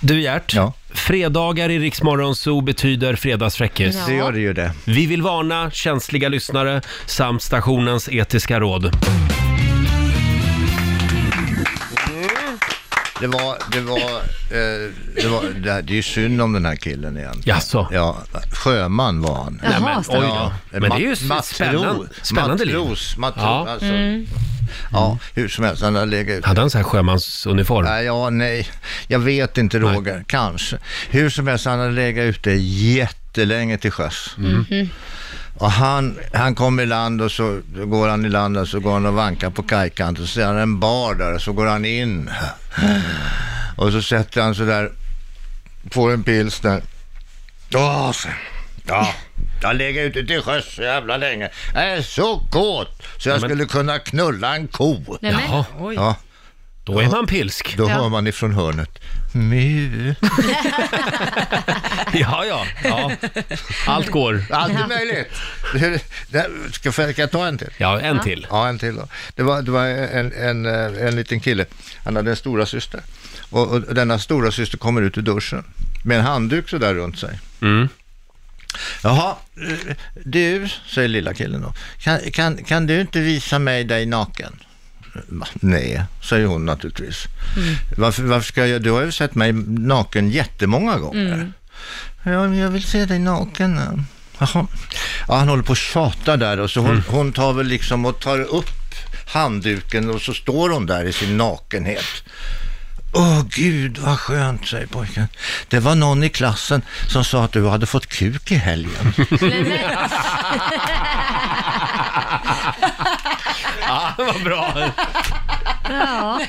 Du Gert, Ja. fredagar i Riksmorgon Zoo betyder fredagsfräckis. Det gör det ju det. Vi vill varna känsliga lyssnare samt stationens etiska råd. Det var, det var, eh, det var, det, här- det är ju synd om den här killen egentligen. Jaså? Ja, sjöman var han. Nej, men, Jaha, oj då. Ja, Men det är ju mat- spännande, spännande liv. Matros, matros, Ja. alltså. Ja, hur som helst, han har legat ute. Hade han så här sjömansuniform? Nej, ja, nej, jag vet inte Roger, kanske. Hur som helst, han har legat ute jättelänge till sjöss. Mm. Och han, han kommer i land och så går han i land och så går han och vankar på kajkanten och så ser han en bar där och så går han in. Och så sätter han sig där, får en pils där. Åh, ja, jag legat ute till sjöss så jävla länge. Jag är så kåt så jag men- skulle kunna knulla en ko. Nej, men, Jaha, oj. Ja, då är man pilsk. då Ja. hör man ifrån hörnet. Mu. Ja, ja, ja. Allt går. Allt är möjligt. Det- det- Ska, ska jag ta en till? Ja, en till. Ja, en till då. Det var, det var en, en, eh, en liten kille. Han hade en stora syster. Och, och denna stora syster kommer ut ur duschen med en handduk sådär runt sig. Mm. Jaha, du, säger lilla killen då. Kan, kan, kan du inte visa mig dig naken? Nej, säger hon naturligtvis. Varför, varför ska jag, du har ju sett mig naken jättemånga gånger. Ja, men jag vill se dig naken. Jaha. Ja, han håller på att tjata där och så hon, hon tar väl liksom och tar upp handduken och så står hon där i sin nakenhet. Åh gud vad skönt, säger pojken. Det var någon i klassen som sa att du hade fått kuk i helgen. Ja, vad bra. Ja.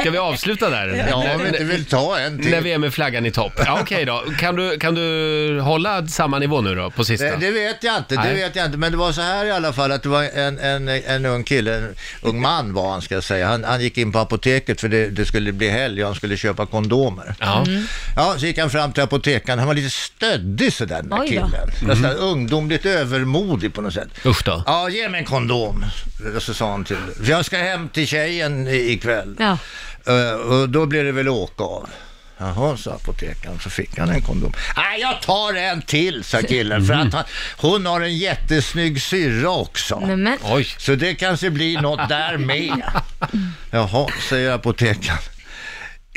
Ska vi avsluta där? Ja, När- om vi inte vill ta en När till. vi är med flaggan i topp. Ja, Okej då. Kan du, kan du hålla samma nivå nu då, på sista? Det, det vet jag inte, det Nej. vet jag inte. Men det var så här i alla fall att det var en, en, en ung kille, en ung man var han ska jag säga. Han, han gick in på apoteket för det, det skulle bli helg och han skulle köpa kondomer. Ja. Ja, så gick han fram till apotekaren. Han var lite stöddig sådär den där Oj då. killen. Nästan ungdomligt övermodig på något sätt. Usch då. Ja, ge mig en kondom. Så sa han till, för jag ska hem till tjejen i- ikväll. Ja. Eh, och då blir det väl åka av. Jaha, sa apotekaren, så fick han en kondom. Nej, jag tar en till, sa killen, för att han, hon har en jättesnygg syrra också. Men, Oj. Så det kanske blir något där med. Jaha, säger apotekaren.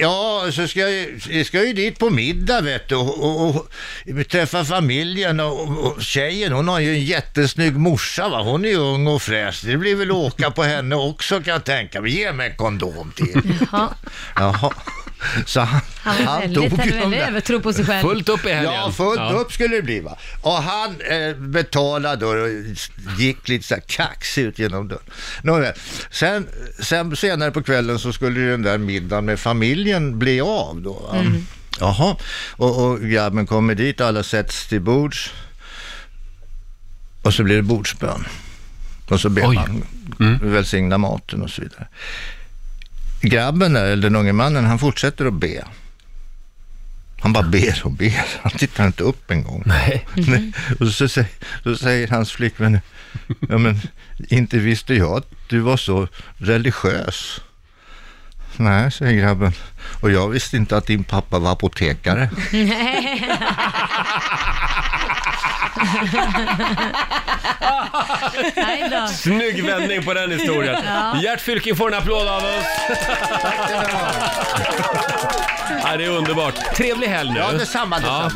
Ja, så ska jag, ska ju dit på middag vet du och, och, och träffa familjen och, och, tjejen, hon har ju en jättesnygg morsa va, hon är ung och fräsch. Det blir väl åka på henne också kan jag tänka mig. Ge mig en kondom till. ja. Jaha, så han, Han var väldigt, hade de väldigt övertro på sig själv. Fullt upp i helgen. Ja, fullt upp skulle det bli va. Och han eh, betalade och gick lite så här kaxig ut genom dörren. Nåväl, sen, sen senare på kvällen så skulle ju den där middagen med familjen bli av då. Va? Jaha, och, och grabben kommer dit, alla sätts till bords. Och så blir det bordsbön. Och så ber Oj. man välsigna maten och så vidare. Grabben där, eller den unge mannen, han fortsätter att be. Han bara ber och ber. Han tittar inte upp en gång. Nej. Nej. Och så, säger, så säger hans flickvän, ja men inte visste jag att du var så religiös. Nej, säger grabben. Och jag visste inte att din pappa var apotekare. Nej då. Snygg vändning på den historien. Gert Fylking får en applåd av oss. Ja, det är underbart. Trevlig helg nu. Ja, detsamma, detsamma.